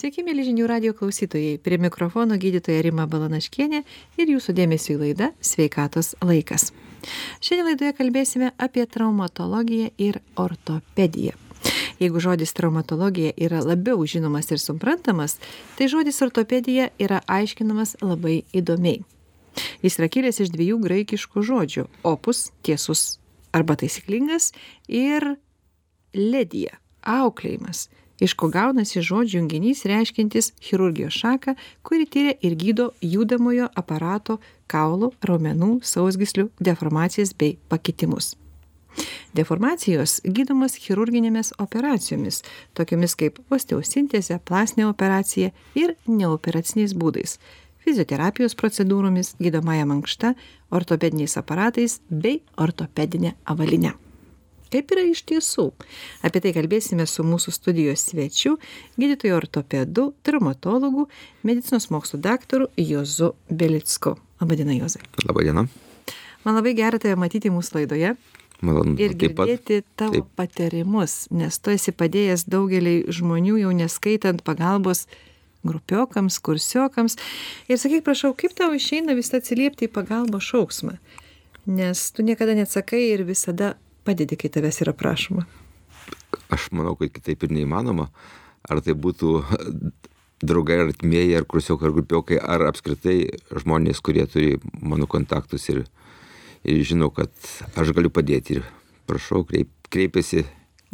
Sveiki, mėly žinių radio klausytojai. Prie mikrofono gydytoja Rima Balanaškienė ir jūsų dėmesio į laidą Sveikatos laikas. Šiandien laidoje kalbėsime apie traumatologiją ir ortopediją. Jeigu žodis traumatologija yra labiau žinomas ir suprantamas, tai žodis ortopedija yra aiškinamas labai įdomiai. Jis yra kilęs iš dviejų graikiškų žodžių - opus - tiesus arba taisyklingas ir ledija - auklėjimas iš ko gaunasi žodžių junginys reiškiantis chirurgijos šaką kuri tiria ir gydo judamojo aparato kaulų raumenų sausgyslių deformacijas bei pakitimus. Deformacijos gydomos chirurginėmis operacijomis tokiomis kaip osteosintezė plastinė operacija ir neoperaciniais būdais fizioterapijos procedūromis gydomąja mankšta ortopediniais aparatais bei ortopedine avalyne kaip yra iš tiesų. Apie tai kalbėsime su mūsų studijos svečiu gydytoju ortopedu traumatologu medicinos mokslų daktaru juozu belicku. Laba diena juozai laba diena man labai gera tave matyti mūsų laidoje malonu ir taip pat. girdėti tavo Taip. patarimus nes tu esi padėjęs daugeliui žmonių jau neskaitant pagalbos grupiokams kursiokams. Ir sakyk prašau kaip tau išeina vis atsiliepti į pagalbos šauksmą? Nes tu niekada neatsakai ir visada padedi kai tavęs yra prašoma? Aš manau kad kitaip ir neįmanoma. Ar tai būtų draugai ar artimieji ar kursiokai ar grupiokai ar apskritai žmonės kurie turi mano kontaktus ir ir žino kad aš galiu padėti. Ir prašau kreip kreipiasi.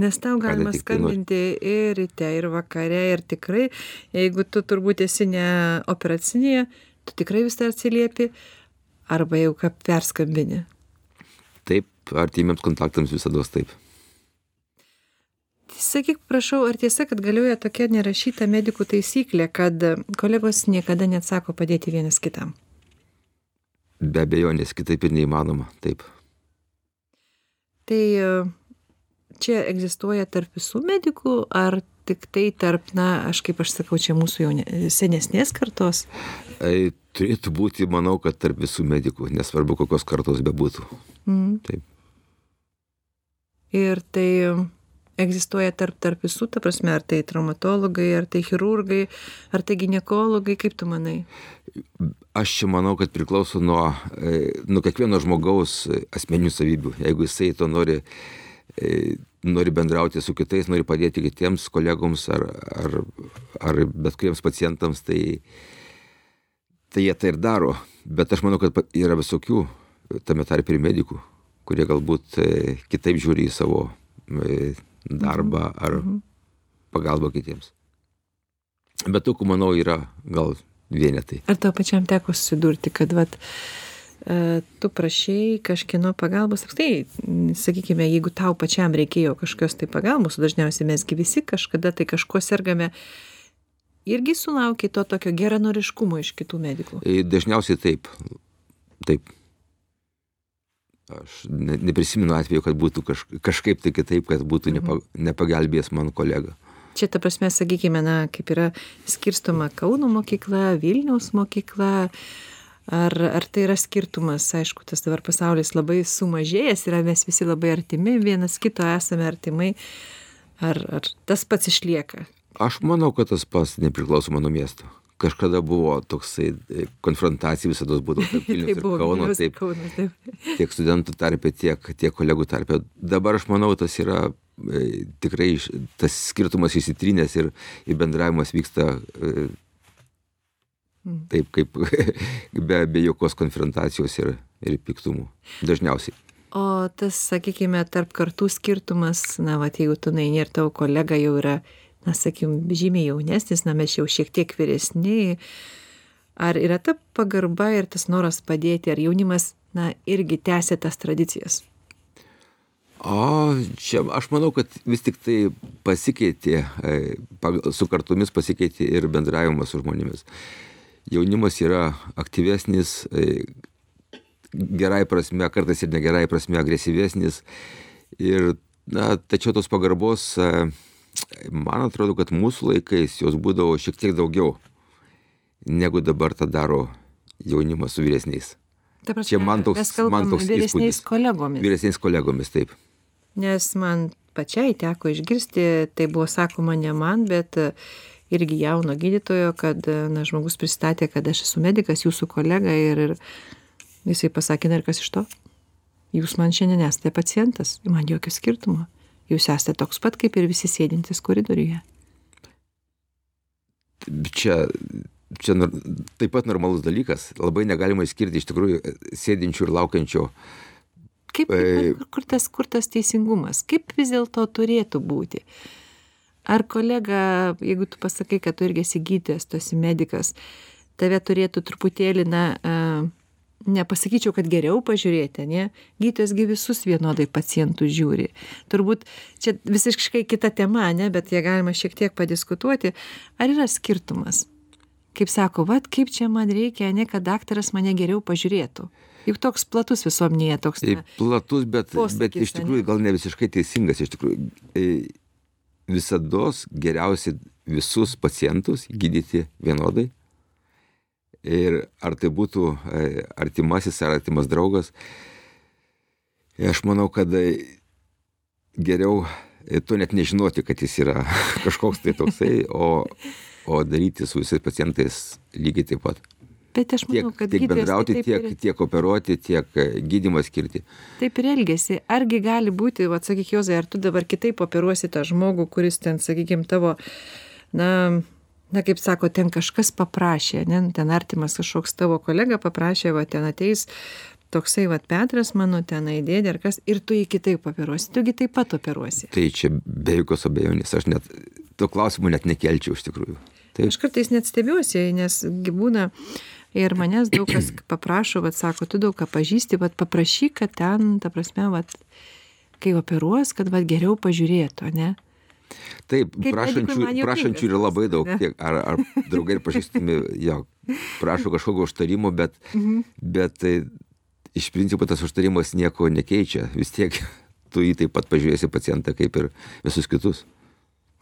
Nes tau galima tai skambinti ir ryte, ir vakare, ir tikrai, jeigu tu turbūt esi ne operacinėje, tu tikrai vis dar atsiliepi, arba jau ką perskambini. Taip artimiems kontaktams visados taip Sakyk, prašau, ar tiesa, kad galioja tokia nerašyta medikų taisyklė, kad kolegos niekada neatsako padėti vienas kitam? be abejonės kitaip ir neįmanoma taip Tai e, čia egzistuoja tarp visų medikų, ar tik tai tarp, na, aš kaip aš sakau, čia mūsų jau ne- senesnės kartos? Ai, turėtų būti manau kad tarp visų medikų nesvarbu kokios kartos bebūtų Mm. taip Ir tai egzistuoja tarp, tarp visų, ta prasme, ar tai traumatologai, ar tai chirurgai, ar tai gynekologai, kaip tu manai? Aš čia manau, kad priklauso nuo, e, nuo kiekvieno žmogaus e, asmeninių savybių. Jeigu jisai to nori, e, nori bendrauti su kitais, nori padėti kitiems kolegoms ar, ar, ar bet kuriems pacientams, tai, tai jie tai ir daro. Bet aš manau, kad yra visokių, tame tarp ir medikų, kurie galbūt e, kitaip žiūri į savo e, darbą ar pagalbą kitiems. Bet tokių, manau, yra gal vienetai. Ar tau pačiam teko susidurti, kad, vat, e, tu prašai kažkieno pagalbos, apskritai, sakykime, jeigu tau pačiam reikėjo kažkokios tai pagalbos, dažniausiai mesgi visi kažkada tai kažko sergame, irgi sulaukia to tokio geranoriškumo iš kitų medikų. E, Dažniausiai taip. Taip. Aš ne, neprisimenu atveju, kad būtų kaž, kažkaip tai kitaip, kad būtų nepa, nepagelbėjęs man kolega. Čia ta prasme, sakykime, na, kaip yra skirstoma Kauno mokykla, Vilniaus mokykla, ar, ar tai yra skirtumas, aišku, tas dabar pasaulis labai sumažėjęs yra, mes visi labai artimi, vienas kito esame artimai, ar, ar tas pats išlieka. Aš manau, kad tas pas nepriklauso mano miesto. Kažkada buvo toksai e, konfrontacija visada būdavo tarp Vilnius ir Kauno, Vilnius ir taip, Kaunas, taip. tiek studentų tarpe, tiek, tiek kolegų tarpe. Dabar aš manau, tas yra e, tikrai tas skirtumas įsitrynęs ir, ir bendravimas vyksta e. taip, kaip be, be jokios konfrontacijos ir, ir piktumų. Dažniausiai. O tas, sakykime, tarp kartų skirtumas, na, va, jeigu tu naini ir tavo kolega jau yra, na, sakykim, žymiai jaunesnis, na, mes jau šiek tiek vyresni, ar yra ta pagarba ir tas noras padėti, ar jaunimas, na, irgi tęsia tas tradicijas? O čia aš manau, kad vis tik tai pasikeitė, e, su kartomis pasikeitė ir bendravimas su žmonėmis. Jaunimas yra aktyvesnis, e, gerai prasme, kartais ir negerai prasme agresyvesnis. Ir, na, tačiau tos pagarbos, e, man atrodo, kad mūsų laikais jos būdavo šiek tiek daugiau, negu dabar tą daro jaunimas su vyresniais. Ta prasme, Čia man toks- man toks vyresniais įspūdis. kolegomis. Vyresniais kolegomis, taip. Nes man pačiai teko išgirsti, tai buvo sakoma ne man, bet e, irgi jauno gydytojo kad na žmogus pristatė kad aš esu medikas jūsų kolega ir ir jisai pasakė na ir kas iš to? Jūs man šiandien esate pacientas man jokio skirtumo. Jūs esate toks pat kaip ir visi sėdintys koridoriuje. Čia čia taip pat normalus dalykas. Labai negalima išskirti iš tikrųjų sėdinčių ir laukiančių. Kaip kur tas kur tas teisingumas? Kaip vis dėlto turėtų būti ar kolega jeigu tu pasakai kad tu irgi esi gydytojas tu esi medikas tave turėtų truputėlį na nepasakyčiau kad geriau pažiūrėti ane gydytojas gi visus vienodai pacientus žiūri. Turbūt čia visiškai kita tema ane bet ją galima šiek tiek padiskutuoti. Ar yra skirtumas? Kaip sako vat kaip čia man reikia ane kad daktaras mane geriau pažiūrėtų. Juk toks platus visuomenėje toks na platus bet bet iš tikrųjų gal ne visiškai teisingas iš tikrųjų. E, visados geriausia visus pacientus gydyti vienodai. Ir ar tai būtų e, artimasis ar artimas draugas, aš manau, kad e, geriau e, tu net nežinoti, kad jis yra kažkoks tai toksai, o, o daryti su visais pacientais lygiai taip pat. Bet aš manau, tiek, kad tiek bendrauti, tiek, ir... tiek operuoti, tiek e, gydymą skirti. Taip ir elgesi. Argi gali būti, atsakyk Jozai, ar tu dabar kitaip operuosi tą žmogų, kuris ten, sakykime, tavo, na, na, kaip sako, ten kažkas paprašė, ne, ten artimas kažkoks tavo kolega paprašė, va, ten ateis toksai, va, Petras mano ten įdėdė ar kas, ir tu jį kitaip operuosi, tugi taip pat operuosi. Tai čia be jokios abejonės, aš net, to klausimų net nekelčiau iš tikrųjų. Taip. Aš kartais net stebiuosi, nes būna, ir manęs daug kas paprašo vat sako tu daug ką pažįsti vat paprašyk kad ten ta prasme vat kai operuos kad vat geriau pažiūrėtų ane Taip, Kaip prašančių, prašančių yra labai daug, tiek, ar, ar draugai ir pažįstami, jo, prašo kažkokio užtarimo, bet, mhm. bet tai, iš principo tas užtarimas nieko nekeičia, vis tiek tu jį taip pat pažiūrėsi pacientą kaip ir visus kitus.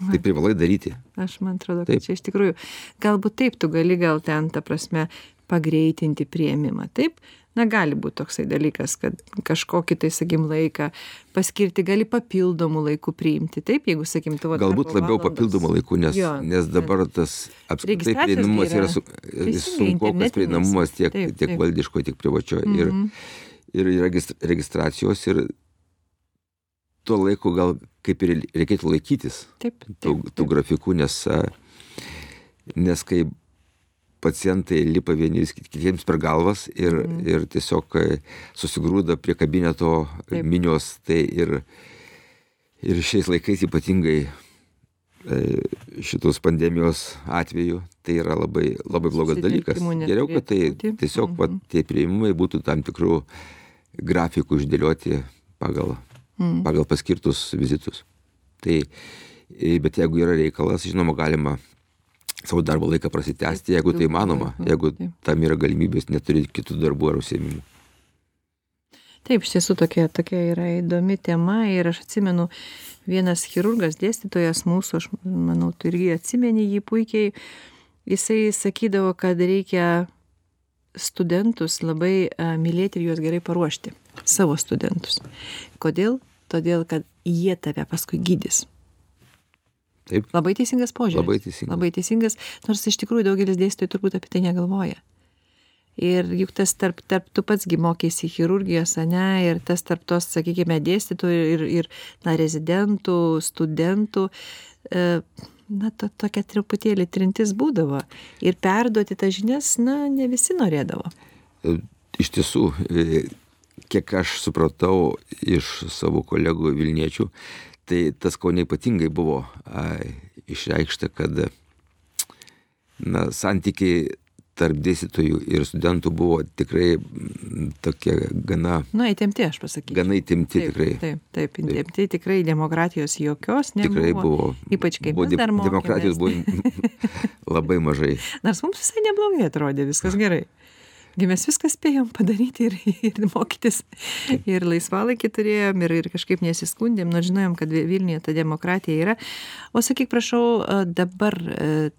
Tai privalai daryti. Aš man atrodo, kad taip. čia iš tikrųjų, galbūt taip tu gali gal ten, ta prasme, pagreitinti prieimimą taip na gali būt toksai dalykas kad kažkokį tai sakykim laiką paskirti gali papildomu laiku priimti. Taip jeigu sakykim tu vat galbūt labiau papildomu laiku nes nes dabar tas apskritai Registracijos prieinamumas tai yra su sunkokas prieinamumas tiek tiek valdiškoj tiek privačioj. Ir Mhm. ir regis- registracijos ir tuo laiku gal kaip ir reikėtų laikytis taip tų, grafikų, nes, nes kai pacientai lipa vieni vis kitiems per galvas ir, Mhm. ir tiesiog a, susigrūda prie kabineto Taip. minios, tai ir, ir šiais laikais ypatingai e, šitos pandemijos atveju, tai yra labai, labai blogas dalykas. Geriau, kad tai neturėtų būti. tiesiog Mhm. vat, tie prieimimai būtų tam tikrų grafikų išdėlioti pagal Mhm. pagal paskirtus vizitus. Tai, e, bet jeigu yra reikalas, žinoma, galima savo darbo laiką prasitęsti, jeigu tai laiką, jeigu tam yra galimybės, neturi kitų darbų ar užsiemimų. Taip, iš tiesų tokia, tokia yra įdomi tema ir aš atsimenu, vienas chirurgas, dėstytojas mūsų, aš manau, tu irgi atsimeni jį puikiai, jisai sakydavo, kad reikia studentus labai a, mylėti ir juos gerai paruošti, savo studentus. Kodėl? Todėl, kad jie tave paskui gydys. Taip, Labai teisingas požiūris. Labai teisingas. Labai teisingas, nors iš tikrųjų daugelis dėstytojų turbūt apie tai negalvoja. Ir juk tas tarp, tarp tu pats gi mokėsi chirurgijos, ne, ir tas tarp tos, sakykime, dėstytojų ir, ir na, rezidentų, studentų, e, na, to, tokia truputėlį trintis būdavo. Ir perduoti tas žinias, na, ne visi norėdavo. E, iš tiesų, e, kiek aš supratau iš savo kolegų Vilniečių, tai tas kaune ypatingai buvo a, išreikšta, kad na, santykiai tarp dėstytojų ir studentų buvo tikrai tokie gana, Nu, įtempti, aš pasakyčiau. gana įtimti Taip, tikrai. Taip, taip, įtempti tikrai demokratijos jokios nebuvo. Tikrai buvo. Ypač kai buvo mes dar mokėmės. Demokratijos buvo labai mažai. Nors mums visai neblogai atrodė, viskas gerai. Gi mes viską spėjom padaryti ir, ir mokytis. Ir laisvalaikį turėjom, ir, ir kažkaip nesiskundėm, nors žinojom, kad Vilniuje ta demokratija yra. O sakyk, prašau, dabar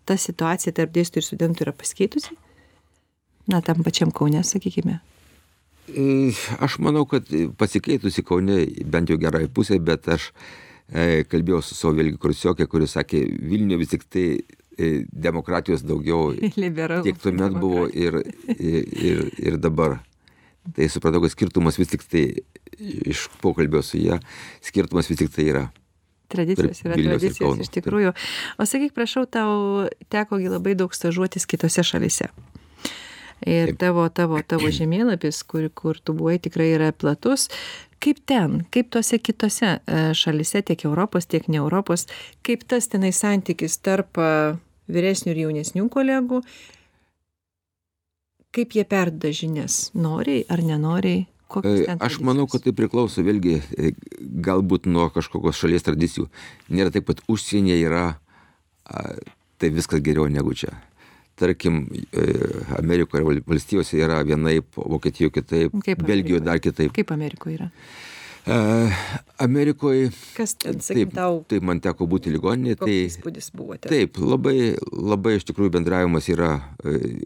ta situacija tarp dėstytojų ir studentų yra pasikeitusi? Na, tam pačiam Kaune, sakykime. E, Aš manau, kad pasikeitusi Kaune bent jau gerai pusė, bet aš e, kalbėjau su savo vėlgi kursiokė, kuris sakė, Vilniuje vis tik tai demokratijos daugiau Liberalų tiek tuomet buvo ir, ir, ir, dabar. Tai supratau, kad skirtumas vis tik tai iš pokalbio su ją, skirtumas vis tik tai yra. Tradicijos yra Vilniaus tradicijos iš tikrųjų. O sakyk, prašau, tau tekogi labai daug stažuotis kitose šalise. Ir tavo, tavo, tavo žemėlapis, kur, kur tu buvai, tikrai yra platus. Kaip ten, kaip tose kitose e, šalise, tiek Europos, tiek ne Europos, kaip tas tenai santykis tarp e, vyresnių ir jaunesnių kolegų, kaip jie perda žinias, noriai ar nenoriai, E, Aš manau, kad tai priklauso vėlgi galbūt nuo kažkokios šalies tradicijų. Nėra taip, kad užsienyje yra a, tai viskas geriau negu čia. Tarkim, e, Amerikoje valstijose yra vienaip, Vokietijoje kitaip, Kaip Belgijoje dar kitaip. Kaip Amerikoje yra? E, Amerikoje, Kas ten, sakykim, taip, tau, taip man teko būti ligoninėje, tai įspūdis buvo ten? taip, labai, labai iš tikrųjų bendravimas yra e,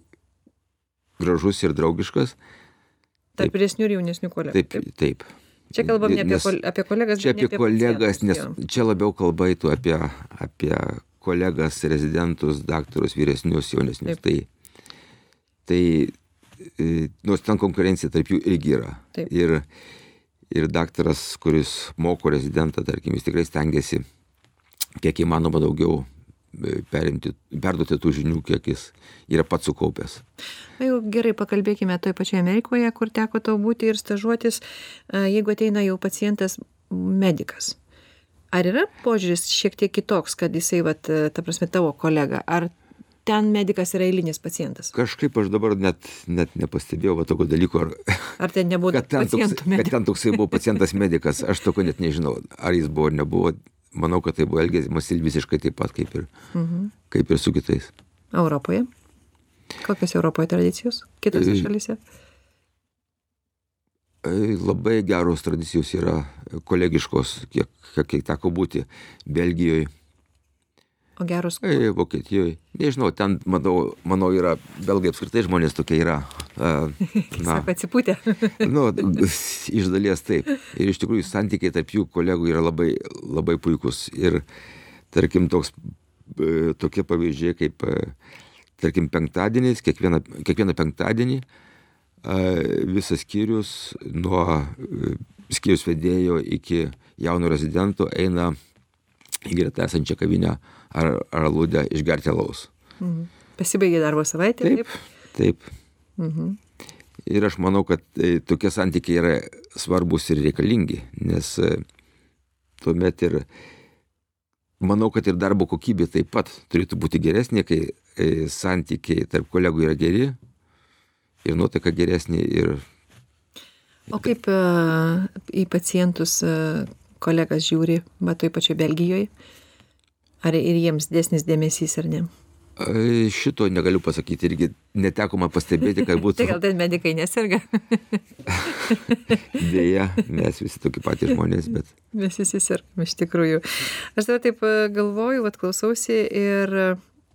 gražus ir draugiškas. Tarp vyresnių ir jaunesnių kolegų. Taip, taip. Čia kalbam ne apie, Nes- kol, apie kolegas, Čia ne apie kolegas, nes jo. čia labiau kalba eitų apie, apie kolegas, rezidentus, daktarus, vyresnius, jaunesnius. Taip. Tai, tai e, nors ten konkurencija tarp jų irgi yra. Taip. Ir, ir daktaras, kuris moko rezidentą, tarkim, jis tikrai stengiasi kiek įmanoma daugiau e, perimti, perduoti tų žinių, kiek jis yra pats sukaupęs. Na jau gerai, pakalbėkime toje pačioje Amerikoje, kur teko tau būti ir stažuotis, a, jeigu ateina jau pacientas medikas. Ar yra požiūris šiek tiek kitoks, kad jisai, vat, e, ta prasme, tavo kolega, ar ten medikas yra eilinis pacientas? Kažkaip aš dabar net, net nepastebėjau va tokio dalyko, ar, Ar ten nebuvo kad ten, toks, kad ten toksai buvo pacientas medikas, aš toko net nežinau, ar jis buvo ar nebuvo. Manau, kad tai buvo elgiamas visiškai taip pat kaip ir, Mhm. kaip ir su kitais. Europoje? Kokios Europoje tradicijos? Kitose šalyse? Labai geros tradicijos yra kolegiškos, kiek, kiek, teko būti Belgijoje, O geros e, Vokietijoje. Nežinau, ten, manau, manau, yra, belgai apskritai žmonės tokie yra. e, Na, Sako, atsipūtė. nu, iš dalies taip. Ir iš tikrųjų santykiai tarp jų kolegų yra labai, labai puikus. Ir tarkim, toks, e, tokie pavyzdžiai kaip, e, tarkim, penktadienis, kiekvieną, kiekvieną penktadienį e, visas skyrius nuo e, skyrius vedėjo iki jauno rezidento eina į greta esančią kavinę ar, ar aludę išgerti alaus. Mhm. Pasibaigė darbo savaitė. Taip, taip. Mhm. Ir aš manau, kad e, tokie santykiai yra svarbus ir reikalingi, nes e, tuomet ir manau, kad ir darbo kokybė taip pat turėtų būti geresnė, kai santykiai tarp kolegų yra geri ir nuotaika geresnė ir O kaip e, į pacientus e, kolegas žiūri, va toj pačioj Belgijoje? Ar ir jiems desnis dėmesys ar ne? šito negaliu pasakyti irgi neteko man pastebėti, kad Tai būtų gal ten medikai neserga? dėja, mes visi tokie patys žmonės, bet Mes visi sergam iš tikrųjų. Aš dabar taip e, galvoju, vat klausausi ir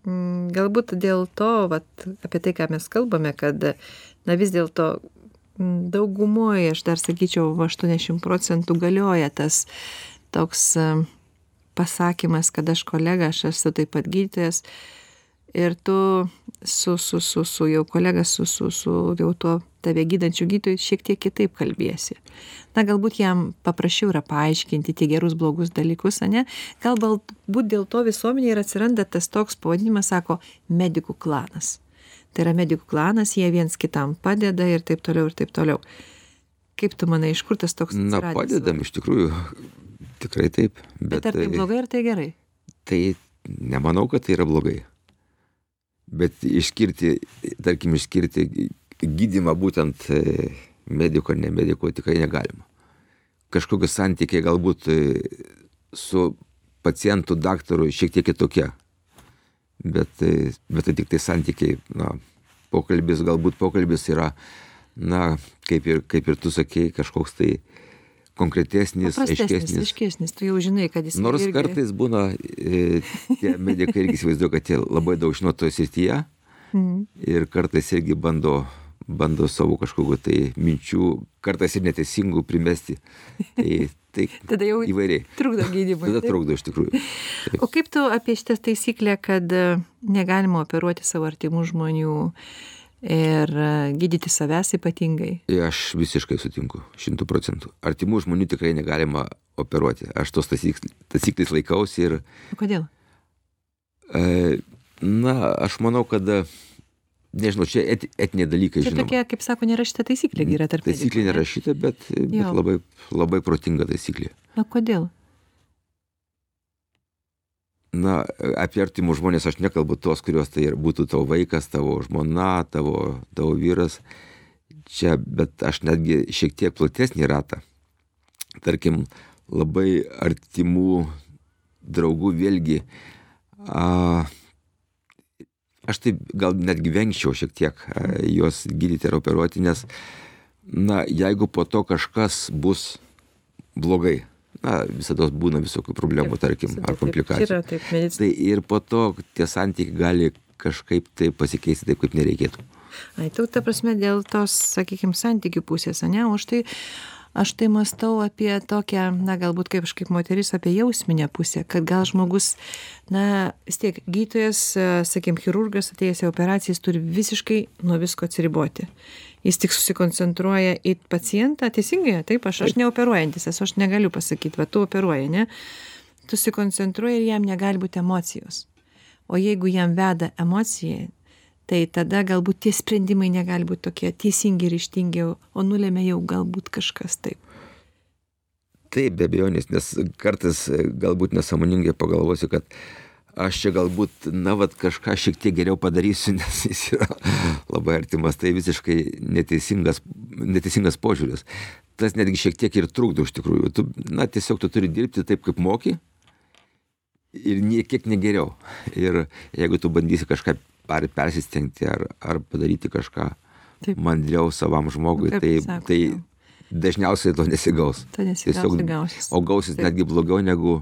galbūt dėl to, vat, apie tai, ką mes kalbame, kad na vis dėlto mm, daugumoje, aš dar sakyčiau, va 80 procentų galioja tas toks e, pasakymas, kad aš kolega, aš esu taip pat gydytojas ir tu su, su, su, su jau kolega, su, su, su jau tuo tave gydančiu gydytoju šiek tiek kitaip kalbėsi. Na, galbūt jam paprasčiau yra paaiškinti tie gerus, blogus dalykus, ne? Galbūt dėl to visuomenėje ir atsiranda tas toks pavadinimas, sako, medikų klanas. Tai yra medikų klanas, jie viens kitam padeda ir taip toliau, ir taip toliau. Kaip tu manai, iš kur tas toks na, atsiradęs? padedam iš tikrųjų, tikrai taip. Bet, bet ar tai e, blogai, ar tai gerai? Tai nemanau, kad tai yra blogai. Bet išskirti, tarkim, išskirti gydimą būtent e, mediko ar ne mediko tikrai negalima. Kažkokie santykiai galbūt e, su pacientu, daktaru šiek tiek kitokie. Bet, e, bet tai tik tai santykiai, na, pokalbis, galbūt pokalbis yra, na, kaip ir, kaip ir tu sakei, kažkoks tai konkretesnis, aiškesnis. aiškesnis, tu jau žinai, kad jis Nors irgi... kartais būna, e, tie medikai irgi įsivaizduoja, kad jie labai daug žino toje srityje Mhm. ir kartais irgi bando, bando savo kažkokiu tai minčių, kartais ir neteisingų primesti. Tai, tai Tada jau įvairiai. trukdo gydymui. Tada trukdo iš tikrųjų. Taip. O kaip tu apie šitą taisyklę, kad e, negalima operuoti savo artimų žmonių ir e, gydyti savęs ypatingai? Aš visiškai sutinku, šimtų procentų. Artimų žmonių tikrai negalima operuoti. Aš tos taisyk- taisyklės laikausi ir, kodėl? e, na, aš manau, kad, e, nežinau, čia et, etiniai dalykai, Čia žinoma. tokia, kaip sako, nerašyta taisyklė yra tarp Taisyklė nerašyta, bet, bet Jo. labai, labai protinga taisyklė. Na kodėl? Na, apie artimus žmonės aš nekalbu tos, kurios tai ir būtų tavo vaikas, tavo žmona, tavo, tavo vyras. Čia, bet aš netgi šiek tiek platesnį ratą. Tarkim, labai artimų draugų vėlgi. A, aš taip gal netgi vengčiau šiek tiek a, juos gydyti ar operuoti, nes, na, jeigu po to kažkas bus blogai, na, visada būna visokių problemų, tarkim, ar komplikacijų. Tai ir po to tie santykiai gali kažkaip tai pasikeisti taip, kaip nereikėtų. Ai, tu, ta prasme, dėl tos, sakykime, santykių pusės, ne? O aš tai, aš tai mastau apie tokią, na, galbūt kaip kažkaip moteris, apie jausminę pusę, kad gal žmogus, na, vis tiek gydytojas, sakykime, chirurgas atėjęs į operaciją, jis turi visiškai nuo visko atsiriboti. Jis tik susikoncentruoja į pacientą, teisingai, taip, aš, aš neoperuojantis, esu, aš negaliu pasakyti, va, tu operuoji, ne? Tu susikoncentruoji ir jam negali būti emocijos. O jeigu jam veda emocija, tai tada galbūt tie sprendimai negali būti tokie teisingi ir ištingi, o nulėmė jau galbūt kažkas taip. Taip, be abejonės, nes kartais e, galbūt nesąmoningai pagalvosiu, kad aš čia galbūt, na, vad kažką šiek tiek geriau padarysiu, nes jis yra labai artimas. Tai visiškai neteisingas, neteisingas požiūris. Tas netgi šiek tiek ir trukdo iš tikrųjų. Tu, na, tiesiog tu turi dirbti taip, kaip moki ir niekiek negeriau. Ir jeigu tu bandysi kažką ar persistengti, ar, ar padaryti kažką Taip. mandriau savam žmogui, kaip tai, sako, tai dažniausiai to nesigaus. To nesigaus, gausis. O gausis Taip. netgi blogiau negu,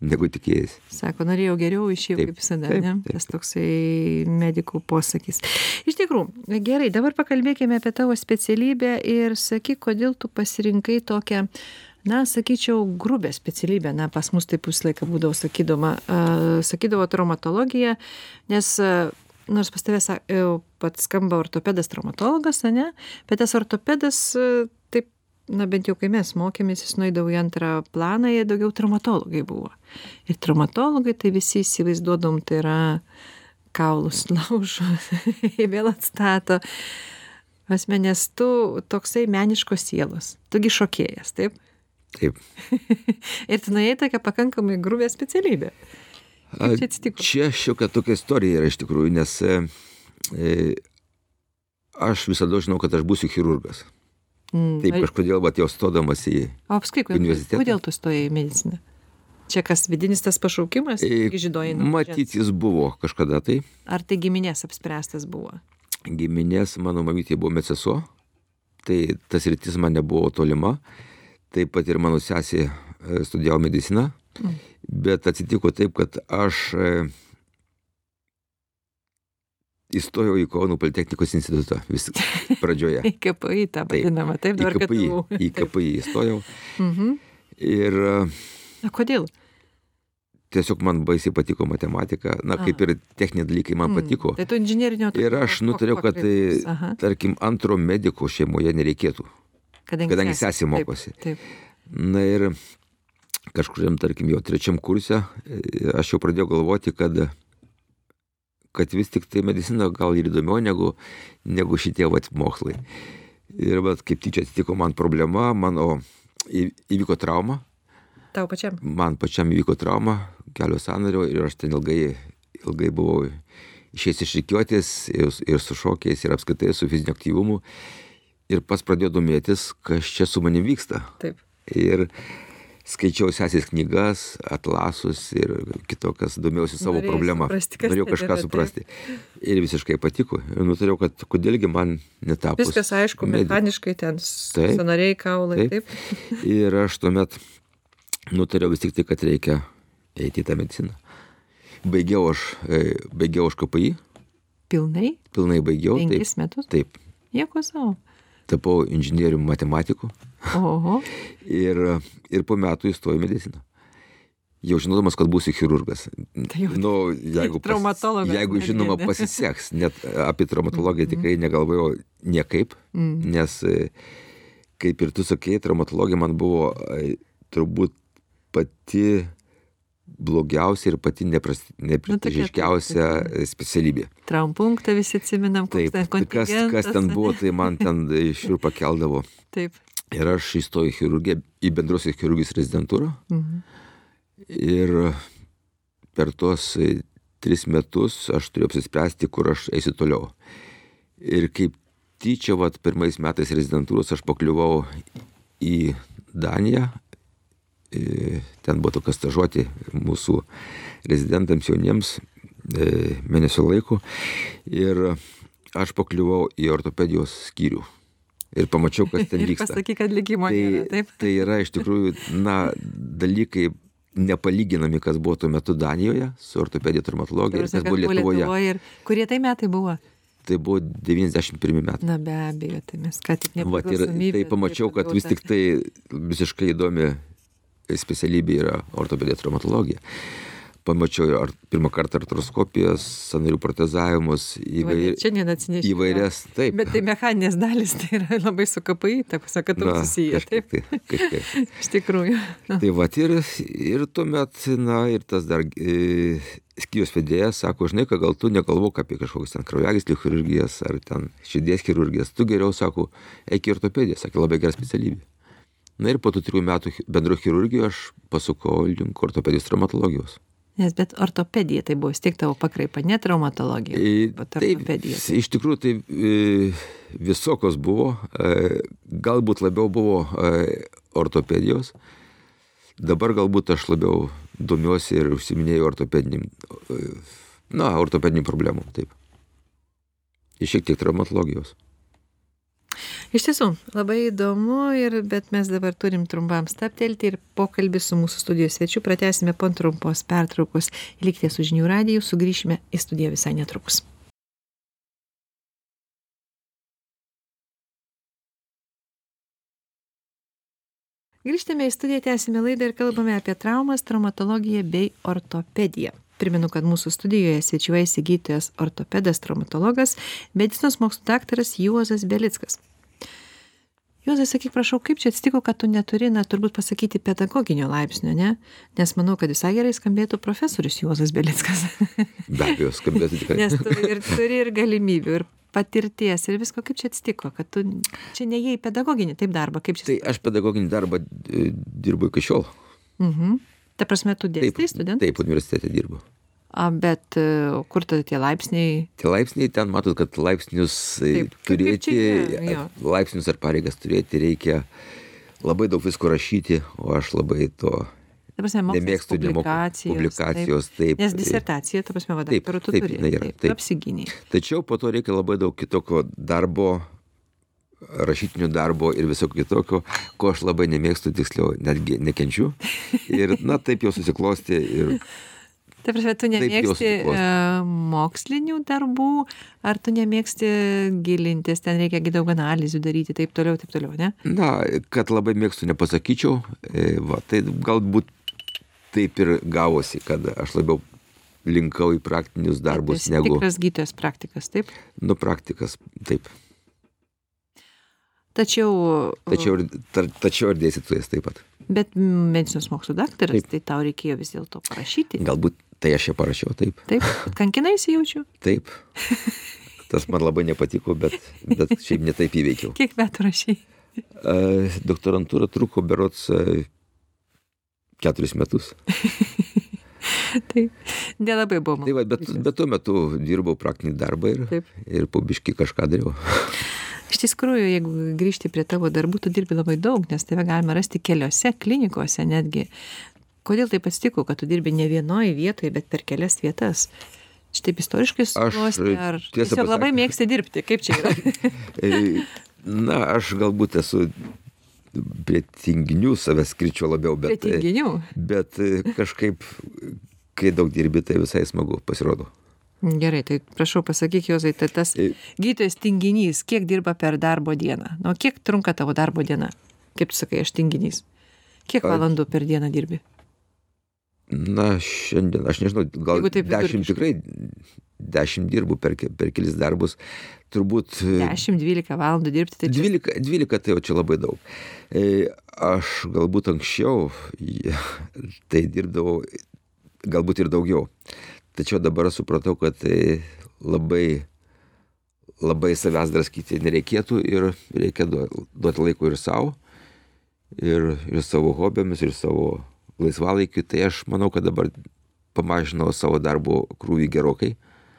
negu tikėjai. Sako, norėjau geriau išėjau Taip, kaip visada, taip, ne? taip. Tas toksai medikų posakis. Iš tikrųjų, gerai, dabar pakalbėkime apie tavo specialybę ir sakyk, kodėl tu pasirinkai tokią, na, sakyčiau, grubę specialybę. Na, pas mus taip visą laiką būdavo sakydama, uh, sakydavo traumatologija, nes nors pas tavęs pat skamba ortopedas traumatologas, ne? Bet tas ortopedas taip na bent jau kai mes mokėmės, jis nueidavo į antrą planą, jie daugiau traumatologai buvo. Ir traumatologai tai visi įsivaizduodom, tai yra kaulus laužo, vėl atstato. Asmenės tu toksai meniškos sielos, tugi šokėjas, taip? Taip. Ir tu nuėjai tokią pakankamai grubę specialybę. Kaip čia atsitiko? Čia šiokia tokia istorija yra iš tikrųjų, nes e, e, aš visada žinau, kad aš būsiu chirurgas. Mm, Taip ai- kažkodėl, bet jau stodamas į... O kodėl, universitetą. kodėl tu stojai į mediciną? Čia kas vidinis tas pašaukimas, e, žydojai? Matyt, jis buvo kažkada tai. Ar tai giminės apspręstas buvo? Giminės, mano mamytė buvo meceso, tai tas rytis man nebuvo tolima. Taip pat ir mano sesė e, studijavo mediciną. Mm. Bet atsitiko taip, kad aš e, įstojau į Kauno Politechnikos institutą vis pradžioje. Į KPI tą vadinamą, taip, dabar KPI, į KPI įstojau. Mhm. Ir e, Na kodėl? tiesiog man baisiai patiko matematika. Na, kaip ir techniniai dalykai man Mm, patiko. Tai tu inžinierinio Ir aš nutariau, kad tai, tarkim, antro mediko šeimoje nereikėtų, kadangi, kadangi sesė- mokosi. Taip, taip. Na ir kažkuriam, tarkim, jau trečiam kurse e, aš jau pradėjau galvoti, kad, kad vis tik tai medicina gal ir įdomiau negu, negu šitie vat mokslai. Ir vat kaip tyčia atsitiko man problema, mano įvyko trauma, Tau pačiam. man pačiam įvyko trauma, kelio sąnario ir aš ten ilgai, ilgai buvau išėjęs iš rikiuotės ir, ir su šokiais ir apskaitai su fiziniu aktyvumu. Ir pas pradėjau domėtis, kas čia su manim vyksta. Taip. Ir skaičiau sesės knygas, atlasus ir kitokias, domėjausi savo Norėjai problemą. suprasti, Norėjau kažką yra, taip. suprasti. Ir visiškai patiko. Ir nutariau, kad kodėlgi man netapus. Viskas aišku, mediku. mechaniškai ten Taip. sanariai, kaulai, Taip. taip. Ir aš tuomet nutariau vis tik tai, kad reikia eiti į tą mediciną. Baigiau aš, e, baigiau aš KPI, Pilnai? pilnai baigiau. Penkis metus? Taip. Nieko savo. Tapau inžinierium matematiku. Oho. Ir, ir po metų įstojau į mediciną. Jau žinodamas, kad būsiu chirurgas. Tai jau- nu, jeigu, Traumatologas jeigu žinoma ne? pasiseks, net apie traumatologiją tikrai negalvojau niekaip, Mm. nes, e, kaip ir tu sakei, traumatologija man buvo e, turbūt pati blogiausia ir pati nepras- neprestižiškiausia e, specialybė. Traumpunktą visi atsiminam, Taip, ten kas, kas kontingentas, ten buvo, tai man ten šiurpa keldavo. Taip. Ir aš įstojau į chirurgiją, į bendrosios chirurgijos rezidentūrą. Mhm. Ir per tuos e, tris metus aš turėjau apsispręsti, kur aš eisiu toliau. Ir kaip tyčia, vat, pirmais metais rezidentūros aš pakliuvau į Daniją. E, Ten buvo tokia stažuoti mūsų rezidentams jauniems e, mėnesio laiko. Ir aš pakliuvau į ortopedijos skyrių. Ir pamačiau, kas ten vyksta. pasakyk, kad likimo nėra, Tai, taip? tai yra iš tikrųjų, na, dalykai nepalyginami, kas buvo tuo metu Danijoje su ortopedija traumatologija ir kas buvo kad Lietuvoje. ir kurie tai metai buvo? Tai buvo 91 metai. Na be abejo, tai mes ką tik ir nepriklausomybė. tai pamačiau, kad vis tik tai visiškai įdomi specialybė yra ortopedija traumatologija. Pamačiau ir pirmą kartą artroskopijas, sanarių protezavimus, įvair, įvairias, taip. Bet tai mechaninės dalis, tai yra labai su KPI, ta prasme, kad tu susiję, kažkaip taip? Tai, kažkaip. Iš tikrųjų. Tai va ir, ir tuomet, na ir tas dar e, skyrius vedėjas sako, žinai, kad gal tu negalvok apie kažkokias ten kraujagyslių chirurgijas ar ten širdies chirurgijas, tu geriau, sako, eik į ortopediją, sakė, labai gera specialybė. Na ir po tų trijų metų chi- bendro chirurgijos aš pasukau link ortopedijos traumatologijos. Nes bet ortopedija tai buvo vis tiek tavo pakraipa, ne traumatologija. Bet Tai ortopedija. iš tikrųjų tai e, visokios buvo, e, galbūt labiau buvo e, ortopedijos, dabar galbūt aš labiau domiuosi ir užsiminėjau ortopediniam, e, na, ortopediniam problemom, taip. Ir šiek tiek traumatologijos. Iš tiesų, labai įdomu, ir, bet mes dabar turim trumpam staptelti ir pokalbį su mūsų studijos svečiu pratęsime po trumpos pertraukos. Likite su žinių radiju, sugrįšime į studiją visai netrukus. Grįžtame į studiją, tęsime laidą ir kalbame apie traumas, traumatologiją bei ortopediją. Primenu, kad mūsų studijoje svečiuojasi gydytojas ortopedas, traumatologas, medicinos mokslų daktaras Juozas Belickas. Juozai, sakyk, prašau, kaip čia atsitiko, kad tu neturi, na, turbūt pasakyti pedagoginio laipsnio, ne? Nes manau, kad visai gerai skambėtų profesorius Juozas Belickas. Be abejo, skambėtų tikrai. Nes tu ir turi ir galimybių, ir patirties, ir visko, kaip čia atsitiko, kad tu čia neėjai į pedagoginį taip darbą, kaip čia. Tai aš pedagoginį darbą e, dirbu iki šiol. Mhm. Ta prasme, tu dėstai studentai? taip, universitete dirbu. A, bet e, kur tada tie laipsniai? Tie laipsniai, ten matot, kad laipsnius e, turėti, laipsnius ar pareigas turėti reikia labai daug visko rašyti, o aš labai to Ta prasme, nemėgstu, publikacijos. publikacijos. Taip. Taip, Nes disertacija, ta prasme, va, Taip, daktaru tu taip, turi. yra, Taip, taip. apsiginiai. Tačiau po to reikia labai daug kitokio darbo, rašytinių darbo ir visokio kitokio, ko aš labai nemėgstu, tiksliau, netgi nekenčiu. Ir, na, taip jau susiklosti ir Ta prasme, tu nemėgsti e, mokslinių darbų, ar tu nemėgsti gilintis, ten reikia daug analizių daryti, taip toliau, taip toliau, ne? Na, kad labai mėgstu, nepasakyčiau. E, va, tai galbūt taip ir gavosi, kad aš labiau linkau į praktinius darbus negu, Tikras gydytojas praktikas, taip? nu, praktikas. Taip. Tačiau, Tačiau ir, ta, tačiau ir dėstytojas taip pat. bet medicinos mokslų daktaras, Taip. tai tau reikėjo vis dėlto parašyti. Galbūt tai aš čia parašiau taip. Taip, kankinaisi jaučiu. Taip. Tas man labai nepatiko, bet, bet šiaip netaip įveikiau. Kiek metų rašy? E, Doktorantūra truko berots e, keturis metus. tai nelabai buvo Tai va, bet, bet tuo metu dirbau praktinį darbą ir, Taip. ir po biški kažką dariau. Iš tikrųjų, jeigu grįžti prie tavo darbų, tu dirbi labai daug, nes tave galima rasti keliose klinikose netgi. Kodėl taip atsitiko, kad tu dirbi ne vienoje vietoje, bet per kelias vietas? Šitaip istoriškai susiklosti, ar tiesiog labai mėgsti dirbti, kaip čia yra? Na, aš galbūt esu prie tinginių savęs skirčiau labiau, Prie bet, e, tinginių. bet e, kažkaip, kai daug dirbi, tai visai smagu pasirodo. Gerai, tai prašau pasakyk, Jozai, tai tas E- gydytojas tinginys, kiek dirba per darbo dieną? Nu, kiek trunka tavo darbo diena? Kaip tu sakai, aš tinginys. Kiek valandų per dieną dirbi? Na, šiandien, aš nežinau, gal Jeigu taip dešimt tikrai, dešimt dirbu per, per kelis darbus. Turbūt e, 10-12 valandų dirbti, tai čia 12, 12 tai jau čia labai daug. E, Aš galbūt anksčiau tai dirbdavau galbūt ir daugiau. Tačiau dabar supratau, kad tai labai, labai savęs draskyti nereikėtų ir reikia duo- duoti laiko ir savo, ir, ir savo hobiams, ir savo laisvalaikiu. Tai aš manau, kad dabar pamažinau savo darbo krūvį gerokai,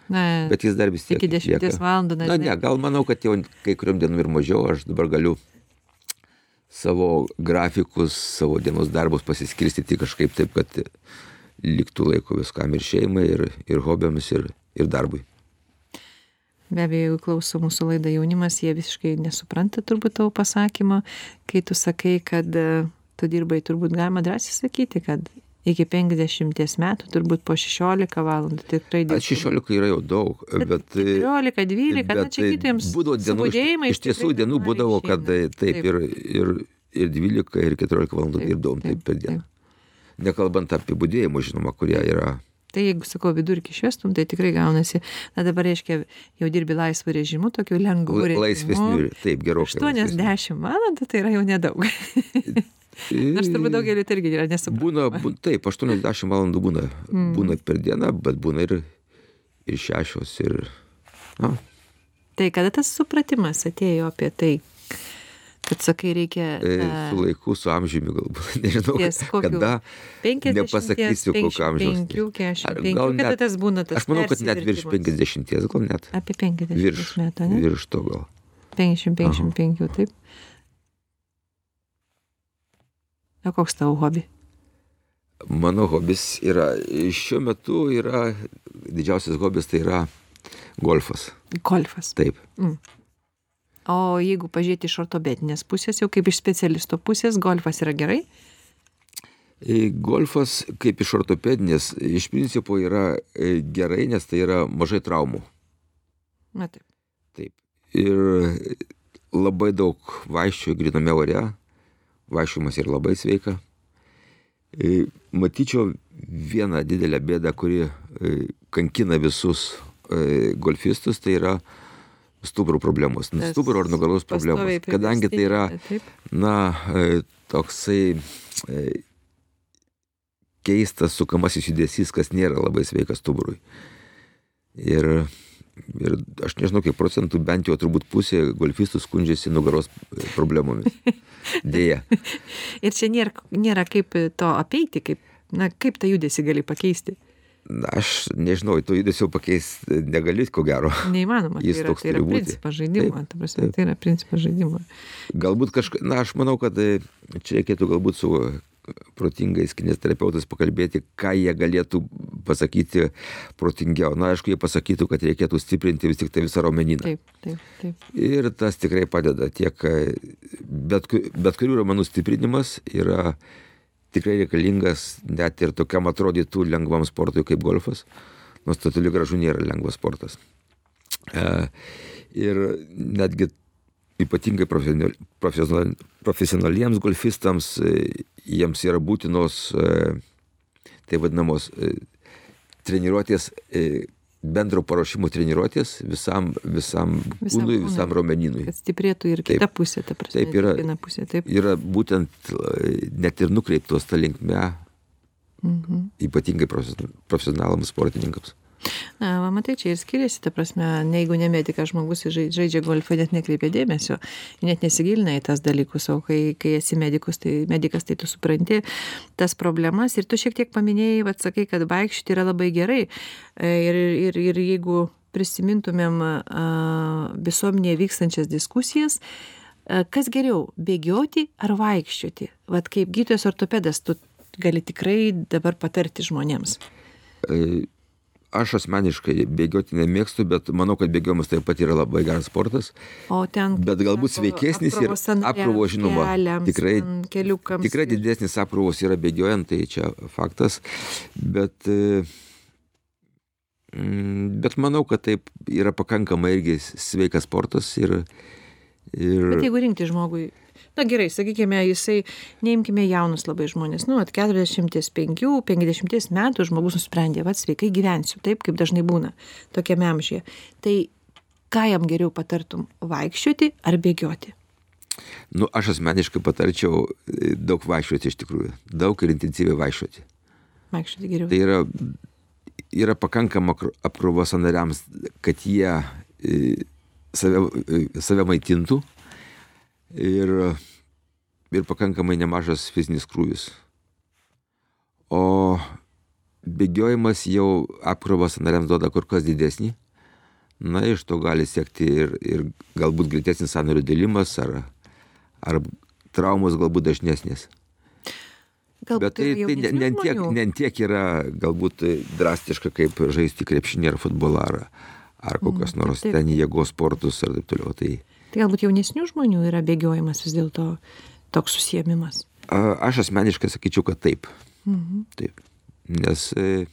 Na, bet jis dar vis tiek. iki 10 lieka. valandų, na, ne, gal manau, kad jau kai kuriuom dienom ir mažiau, aš dabar galiu savo grafikus, savo dienos darbus pasiskirstyti kažkaip taip, kad liktų laiko viskam ir šeimai, ir, ir hobiams, ir, ir darbui. Be abejo, jeigu klauso mūsų laidą jaunimas, jie visiškai nesupranta turbūt tavo pasakymo, kai tu sakai, kad e, tu dirbai, turbūt galima drąsiai sakyti, kad iki 50 metų, turbūt po 16 valandų tikrai Na, 16 yra jau daug, bet... 14, 12, na bet čia gydytojams būdavo su dienų, iš, tiesų dienų būdavo, kad taip, taip ir, ir, ir 12, ir 14 valandų Taip, dirbdavom taip, taip, per dieną. Nekalbant apie budėjimus, žinoma, kurie yra. Tai jeigu, sakau, vidurkį išvestum, tai tikrai gaunasi, na dabar reiškia, jau dirbi laisvu režimu, tokiu lengvu la- režimu. Laisvesni, taip, gerokai. laisvesni. 80 valandų tai yra jau nedaug. Nors turbūt daugeliu tai irgi yra nesuprantama. Būna, bu, taip, 80 valandų būna, mm. būna per dieną, bet būna ir, ir šešios. Ir, na, Tai kada tas supratimas atėjo apie tai, kad sakai, reikia... e, na, su laiku, su amžiumi galbūt, nežinau, ties kokiu? kada. 50, nepasakysiu, kokio amžiaus. 55, Ar 45, gal net- tas būna tas Aš manau, kad net virš persivertimas? 50, gal net. Apie 50 Virš, metų, ne? virš to gal. 50-55, taip. O koks tavo hobi? Mano hobis yra, šiuo metu yra, didžiausias hobis tai yra golfas. Golfas. Taip. O jeigu pažiūrėti iš ortopedinės pusės, jau kaip iš specialisto pusės, golfas yra gerai? E, Golfas kaip iš ortopedinės iš principo yra e, gerai, nes tai yra mažai traumų. Na taip. Taip. Ir labai daug vaikščioju griname ore, vaikščiojimas yra labai sveika. E, Matyčiau vieną didelę bėdą, kuri kankina visus golfistus, tai yra stuburo problemos. Tas Stuburo ar nugaros problemos. Kadangi tai yra, Taip. na, e, toksai e, keistas sukamasis judesys, kas nėra labai sveikas stuburui. Ir, ir aš nežinau, kiek procentų, bent jau turbūt pusė golfistų skundžiasi nugaros problemomis. Deja. Ir čia nėra, nėra kaip to apeiti, kaip, na, kaip tą judesį gali pakeisti. Aš nežinau, to judesio pakeisti negali, ko gero. Neįmanoma. Jis tai yra, toks tai yra principas žaidimo. Ta prasme, taip. Tai yra principas žaidimo. Galbūt kažkaip, na, aš manau, kad e, čia reikėtų galbūt su protingais kinesterapeutais pakalbėti, ką jie galėtų pasakyti protingiau. Na, aišku, jie pasakytų, kad reikėtų stiprinti vis tik tai visą raumenyną. Taip, taip, taip. Ir tas tikrai padeda tiek, e, bet, bet kurių raumenų stiprinimas yra tikrai reikalingas net ir tokiam atrodytų lengvam sportui kaip golfas, nors tai toli gražu nėra lengvas sportas. E, ir netgi ypatingai profesional, profesional, profesionaliems golfistams e, jiems yra būtinos tai vadinamos treniruotės, bendro paruošimo treniruotės visam, visam, Visam kūnui, visam raumenynui. Kad stiprėtų ir Taip. kita pusė, ta prasme. Taip yra. Viena pusė, taip. Yra būtent e, net ir nukreiptos tą linkme, Mhm. ypatingai profesion- profesionalams sportininkams. Na, va, matai, čia ir skiriasi, ta prasme, ne, jeigu ne medikas žmogus žai- žaidžia golfą, net nekreipia dėmesio, net nesigilina į tas dalykus, o kai, kai esi medikus, tai, medikas, tai tu supranti tas problemas ir tu šiek tiek paminėjai, vad sakai, kad vaikščioti yra labai gerai E, ir, ir, ir jeigu prisimintumėm a, visuomenėje vykstančias diskusijas, a, kas geriau, bėgioti ar vaikščioti? Vat kaip gydytojas ortopedas, tu gali tikrai dabar patarti žmonėms. E, Aš asmeniškai bėgioti nemėgstu, bet manau, kad bėgiojimas taip pat yra labai geras sportas. O ten. Bet galbūt sveikesnis ir apkrovo, žinoma, keliams, tikrai- Keliukams. Tikrai didesnis apkrovos yra bėgiojant, tai čia faktas. Bet e, Mm, bet manau, kad taip yra pakankamai irgi sveikas sportas ir... ir... Bet jeigu rinkti žmogui, na gerai, sakykime, jisai, neimkime jaunus labai žmonės, nu, at 45-50 metų žmogus nusprendė, va, sveikai gyvensiu, taip kaip dažnai būna tokiame amžiuje. Tai ką jam geriau patartum - vaikščioti ar bėgioti? Nu, aš asmeniškai patarčiau e, daug vaikščioti iš tikrųjų, daug ir intensyviai vaikščioti. Vaikščioti geriau. Tai yra yra pakankama apkrova sanariams, kad jie e, save, e, save maitintų ir, ir pakankamai nemažas fizinis krūvis. O bėgiojimas jau apkrovą sanariams duoda kur kas didesnį. Na, iš to gali siekti ir, ir galbūt greitesnis sanarių dėlimas ar, ar traumos galbūt dažnesnės. Galbūt Bet tai, tai ne, ne, tiek, ne tiek yra galbūt drastiška, kaip žaisti krepšinį ar futbolą ar, ar kokios mm, nors taip. ten jėgos sportus ar taip toliau. Tai, tai galbūt jaunesnių žmonių yra bėgiojimas vis dėlto toks susijėmimas. Aš asmeniškai sakyčiau, kad taip. Mhm. Taip. Nes e,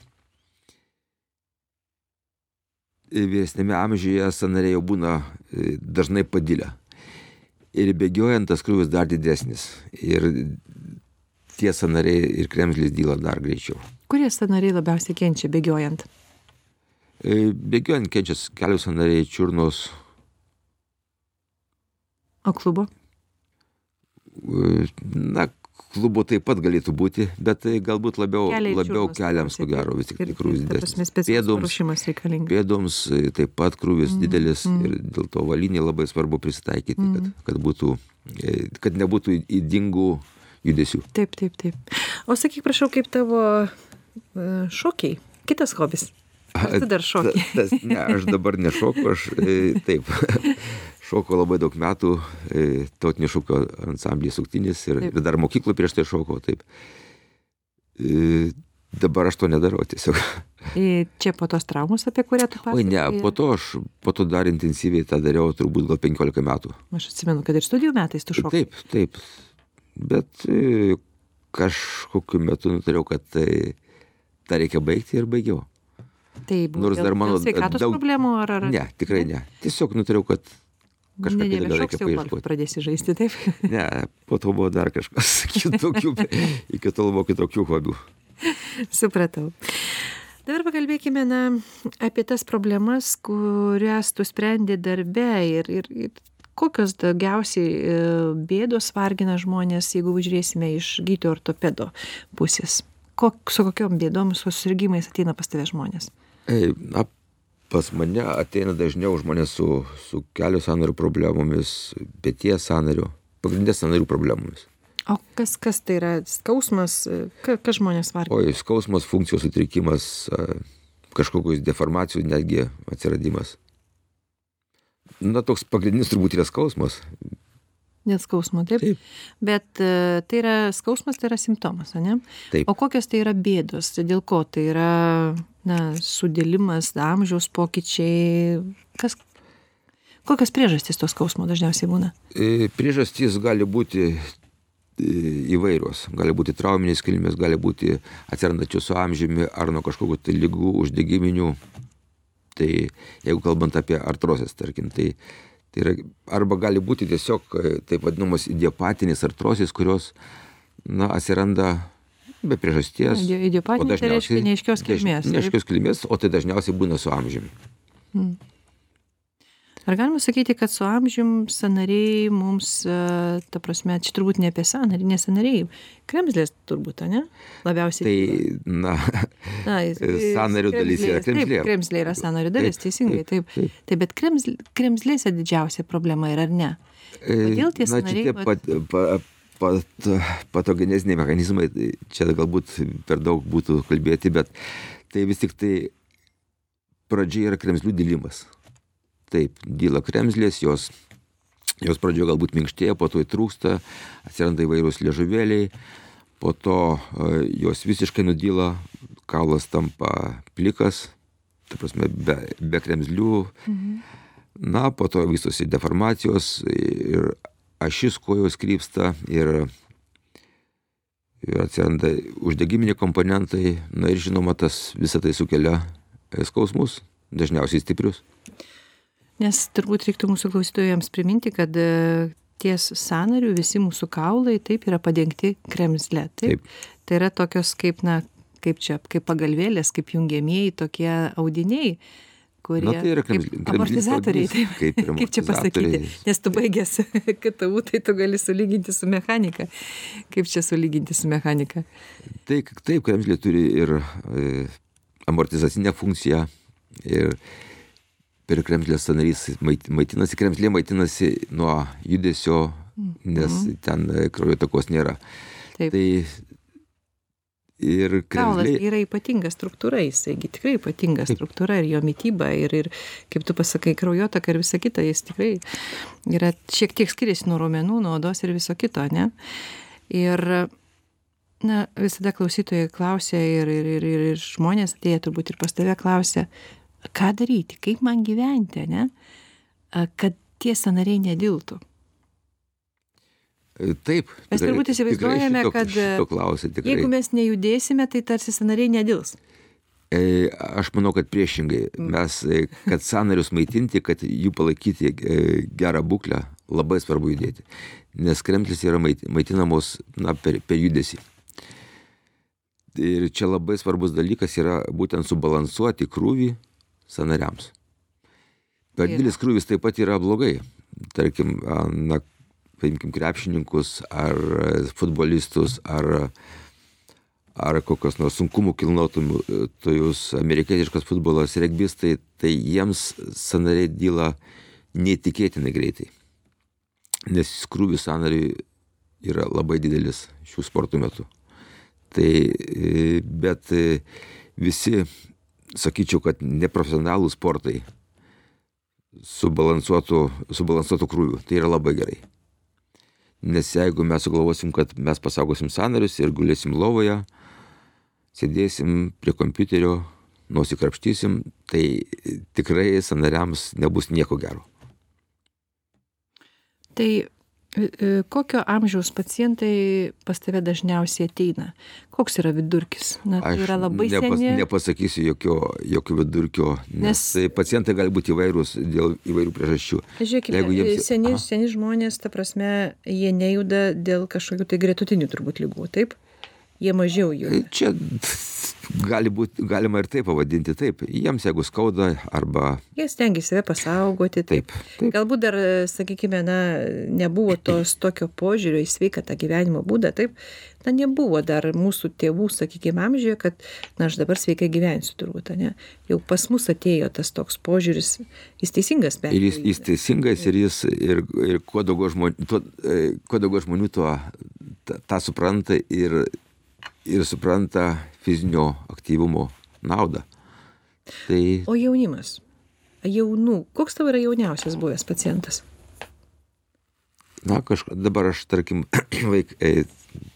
vyresnėme amžiuje sanariai jau būna e, dažnai padilę. Ir bėgiojant tas krūvis dar didesnis. Ir tie sanariai ir kremzlės dyla dar greičiau. Kurie sanariai labiausiai kenčia bėgiojant? E, bėgiojant kenčia kelių sanariai čiurnos. O klubo? E, na, klubo taip pat galėtų būti, bet tai galbūt labiau, Keliai labiau keliams, ko gero, vis tik tai krūvis didesnis. Pėdoms, pėdoms e, taip pat krūvis mm, didelis mm. ir dėl to valinį labai svarbu prisitaikyti, mm. kad, kad, būtų, kad nebūtų įdingų judesių. Taip, taip, taip. O sakyk, prašau, kaip tavo uh, šokiai, kitas hobis. Ar tu dar šokiai? Tas, ne, aš dabar nešoku, aš e, taip. Šoko labai daug metų, e, tautinio šokio ansamblį suktinis ir, taip. ir dar mokyklų prieš tai šoko, taip. E, dabar aš to nedarau tiesiog. Čia po tos traumos, apie kurią tu pasakojai? Oi, ne, po to aš po to dar intensyviai tą dariau, turbūt gal 15 metų. Aš atsimenu, kad ir studijų metais tu šokai. Taip, taip bet e, kažkokiu metu nutariau, kad tai tą reikia baigti ir baigiau. Tai buvo Nors dar mano sveikatos daug... problemų ar, ar... Ne, tikrai ne. Tiesiog nutariau, kad kažką ne, ne, reikia paieškoti. Pradėsi žaisti, taip? ne, po to buvo dar kažkas kitokių, iki tol buvo kitokių hobių. Supratau. Dabar pakalbėkime na, apie tas problemas, kurias tu sprendi darbe ir, ir, ir kokios daugiausiai e, bėdos vargina žmones, jeigu žiūrėsime iš gydytojo ortopedo pusės? Kok, su kokiom bėdom, su susirgymais ateina pas tave žmonės? Ei, na, pas mane ateina dažniau žmonės su, su kelių sanarių problemomis, pėties sanarių, pagrindės sanarių problemomis. O kas, kas tai yra skausmas, ka, kas žmonės vargina? O skausmas, funkcijos sutrikimas, kažkokios deformacijų netgi atsiradimas. Na, toks pagrindinis turbūt yra skausmas. Dėl skausmo, taip. Bet uh, tai yra skausmas, tai yra simptomas, ne? Taip. O kokios tai yra bėdos, dėl ko tai yra, na, sudėlimas, amžiaus pokyčiai, kas, kokios priežastys to skausmo dažniausiai būna? E, priežastys gali būti e, įvairios. Gali būti trauminės kilmės, gali būti atsirandačios su amžiumi ar nuo kažkokių tai lygų, uždegiminių Tai jeigu kalbant apie artrozės, tarkim, tai, tai yra, arba gali būti tiesiog taip vadinamos idiopatinės artrozės, kurios na, atsiranda be priežasties. Idiopatinė tai reiškia neaiškios kilmės. Neaiškios kilmės, o tai dažniausiai būna su amžiumi. Hmm ar galima sakyti kad su amžium sąnariai mums e, ta prasme čia turbūt ne apie sąnarį ne sąnariai kremzlės turbūt ane? Labiausiai tai na na sąnario dalis yra kremzlė taip kremzlė. yra sąnario dalis teisingai taip taip. bet kremzlė kremzlėse didžiausia problema yra ar ne? E, kodėl tie sąnariai pa, pat, patogeneziniai mechanizmai, tai čia galbūt per daug būtų kalbėti, bet tai vis tik tai pradžia yra kremzlių dilimas taip dyla kremzlės jos jos pradžioj galbūt minkštėja po to įtrūksta atsiranda įvairūs liežuvėliai po to e, jos visiškai nudyla kaulas tampa plikas ta prasme be, be kremzlių mhm. na po to vystosi deformacijos ir ašis kojos krypsta ir ir atsiranda uždegiminiai komponentai na ir žinoma tas visa tai sukelia skausmus, dažniausiai stiprius. Nes turbūt reiktų mūsų klausytojams priminti, kad e, ties sąnariu visi mūsų kaulai taip yra padengti kremzle. Taip. Tai yra tokios kaip, na, kaip čia, kaip pagalvėlės, kaip jungiamieji tokie audiniai kurie tai kaip amortizatoriai, taip, kaip, kaip čia pasakyti, nes tu baigęs KTU, tai tu gali sulyginti su mechanika. Kaip čia sulyginti su mechanika? Tai taip, kremzlė turi ir e, amortizacinę funkciją ir per kremzlės sanarys maitinasi, kremzlė maitinasi nuo judesio, nes mm -hmm. ten e, kraujo takos nėra. Taip. Tai ir kaulas yra ypatinga struktūra jisai gi tikrai ypatinga struktūra ir jo mityba ir ir kaip tu pasakai kraujotaka ir visa kita jis tikrai yra šiek tiek skiriasi nuo raumenų nuo odos ir viso kito ane ir na visada klausytojai klausia ir ir ir ir ir žmonės atėję turbūt ir pas tave klausia ką daryti kaip man gyventi ane kad tie sąnariai nediltų Taip. Mes turbūt įsivaizduojame, šito, kad šito klausia, tikrai. jeigu mes nejudėsime, tai tarsi sanariai nedils. E, aš manau, kad priešingai. Mm. Mes, e, kad sanarius maitinti, kad jų palaikyti e, gerą būklę, labai svarbu judėti. Nes kremtlis yra maitinamos na, per, per judesį. Ir čia labai svarbus dalykas yra būtent subalansuoti krūvį sanariams. Per didelis krūvis taip pat yra blogai. Tarkim, na, paimkim krepšininkus ar futbolistus ar ar kokios nors sunkumų kilnotojus, amerikietiškas futbolas, regbistai, tai jiems sanariai dyla neįtikėtinai greitai. Nes skrūvis sanariai yra labai didelis šių sportų metu. Tai, bet visi, sakyčiau, kad neprofesionalų sportai subalansuotų, subalansuotų krūvių, tai yra labai gerai nes jeigu mes sugalvosim, kad mes pasaugosim sanarius ir gulėsim lovoje, sėdėsim prie kompiuterio, nusikrapštysim, tai tikrai sanariams nebus nieko gero. Tai kokio amžiaus pacientai pas tave dažniausiai ateina? Koks yra vidurkis? Na, tai yra labai nepas, seni. Nepasakysiu jokio, jokio vidurkio, nes, nes tai pacientai gali būti įvairūs dėl įvairių priežasčių. Žiūrėkime, jiems... seni, aha. seni žmonės, ta prasme, jie nejuda dėl kažkokių tai gretutinių turbūt lygų, taip? Jie mažiau juda. Čia gali būt galima ir taip pavadinti taip. Jiems jeigu skauda arba jie stengiasi save pasaugoti taip, taip. galbūt dar sakykime na nebuvo tos tokio požiūrio į sveiką tą gyvenimo būdą taip. Na nebuvo dar mūsų tėvų sakykim amžiuje kad na aš dabar sveikai gyvensiu turbūt ane. Jau pas mus atėjo tas toks požiūris jis teisingas be ir jis jis teisingas ir jis ir ir kuo daugiau žmonių tuo e, kuo daugiau žmonių tuo tą supranta ir ir supranta fizinio aktyvumo naudą. Tai... O jaunimas? Jaunų, koks tavo yra jauniausias buvęs pacientas? Na, kažkaip dabar aš, tarkim, vaik, e,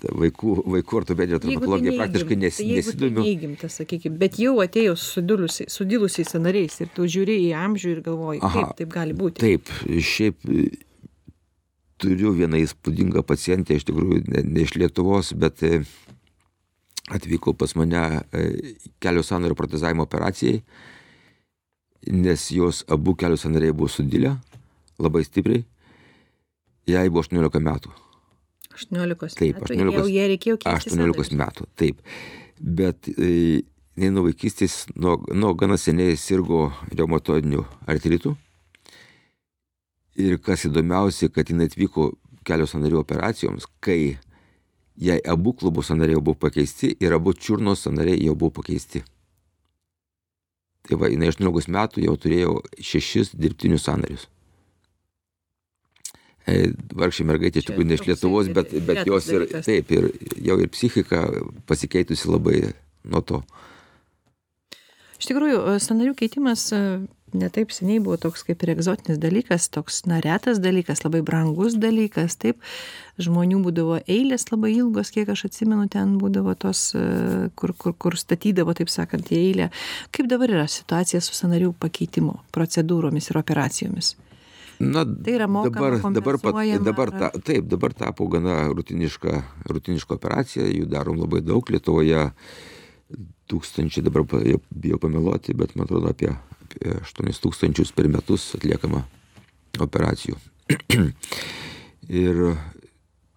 vaikų, vaikų ortopedijos traumatologija tai praktiškai nes, tai nesidomiu. Tai neįgimta, sakykime, bet jau atėjo sudilusiais sanariais ir tu žiūri į amžių ir galvoji, Aha, kaip taip gali būti. Taip, šiaip turiu vieną įspūdingą pacientę, iš tikrųjų ne, ne iš Lietuvos, bet e, atvyko pas mane e, kelio sąnario protezavimo operacijai, nes jos abu kelio sąnariai buvo sudilę labai stipriai. Jai buvo 18 metų. 18 taip, metų. 18, jau jie reikėjo keisti. 18 metų, taip. Bet e, jinai nuo vaikystės, nuo, nuo gana seniai sirgo reumatoidiniu artritu. Ir kas įdomiausia, kad jinai atvyko kelio sąnarių operacijoms, kai jai abu klubų sąnariai jau buvo pakeisti ir abu čiurnos sąnariai jau buvo pakeisti. Tai va, jinai 18 metų jau turėjo šešis dirbtinius sąnarius. E, vargšė mergaitė iš tikrųjų ne iš Lietuvos, bet, bet jos ir taip, ir jau ir psichika pasikeitusi labai nuo to. Iš tikrųjų, sąnarių keitimas ne taip seniai buvo toks kaip ir egzotinis dalykas, toks na retas dalykas, labai brangus dalykas, taip, žmonių būdavo eilės labai ilgos, kiek aš atsimenu, ten būdavo tos, e, kur, kur, kur statydavo, taip sakant, į eilę. Kaip dabar yra situacija su sanarių pakeitimo procedūromis ir operacijomis? Na, tai yra mokama, dabar, dabar, dabar ta, taip, dabar tapo gana rutiniška, rutiniška operacija, jų darom labai daug Lietuvoje tūkstančiai, dabar bijau pameluoti, bet man atrodo apie 8 tūkstančius per metus atliekama operacijų. ir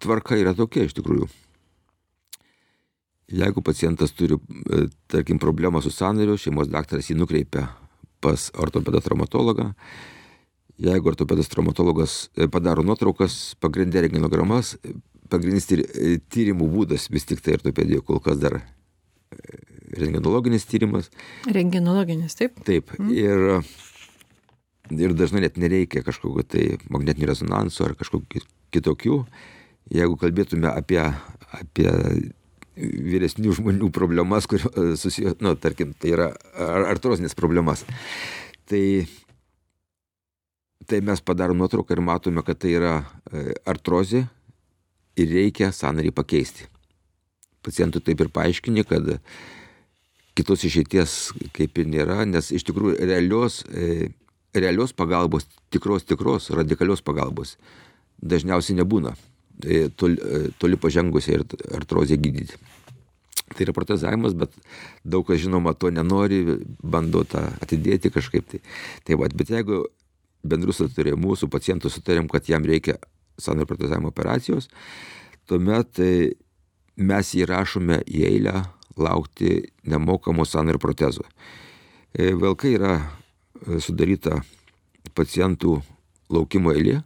tvarka yra tokia iš tikrųjų. Jeigu pacientas turi, e, tarkim, problemą su sanariu, šeimos daktaras jį nukreipia pas ortopedą traumatologą. Jeigu ortopedas traumatologas e, padaro nuotraukas, pagrindė pagrindinis e, tyrimų būdas vis tik tai ortopedijoje kol kas dar rengenologinis tyrimas. Rengenologinis, taip? Taip. Mm. Ir, ir dažnai net nereikia kažkokio tai magnetinio rezonanso ar kažkokių kitokių. Jeigu kalbėtume apie, apie vyresnių žmonių problemas, kur e, susijęs, nu, tarkim, tai yra artrozinės problemas. Tai, tai mes padarom nuotrauką ir matome, kad tai yra e, artrozė ir reikia sanarį pakeisti. Pacientui taip ir paaiškini, kad kitos išeities kaip ir nėra, nes iš tikrųjų realios, e, realios pagalbos, tikros, tikros, radikalios pagalbos dažniausiai nebūna. E, toli, e, toli pažengusią artrozę gydyti. Tai yra protezavimas, bet daug kas žinoma to nenori, bando tą atidėti kažkaip. Tai, tai va, bet jeigu bendrus sutarimu su pacientu sutarėm, kad jam reikia sąnario protezavimo operacijos, tuomet mes įrašome į eilę laukti nemokamo sąnario protezo. E, Velkai yra sudaryta pacientų laukimo eilė,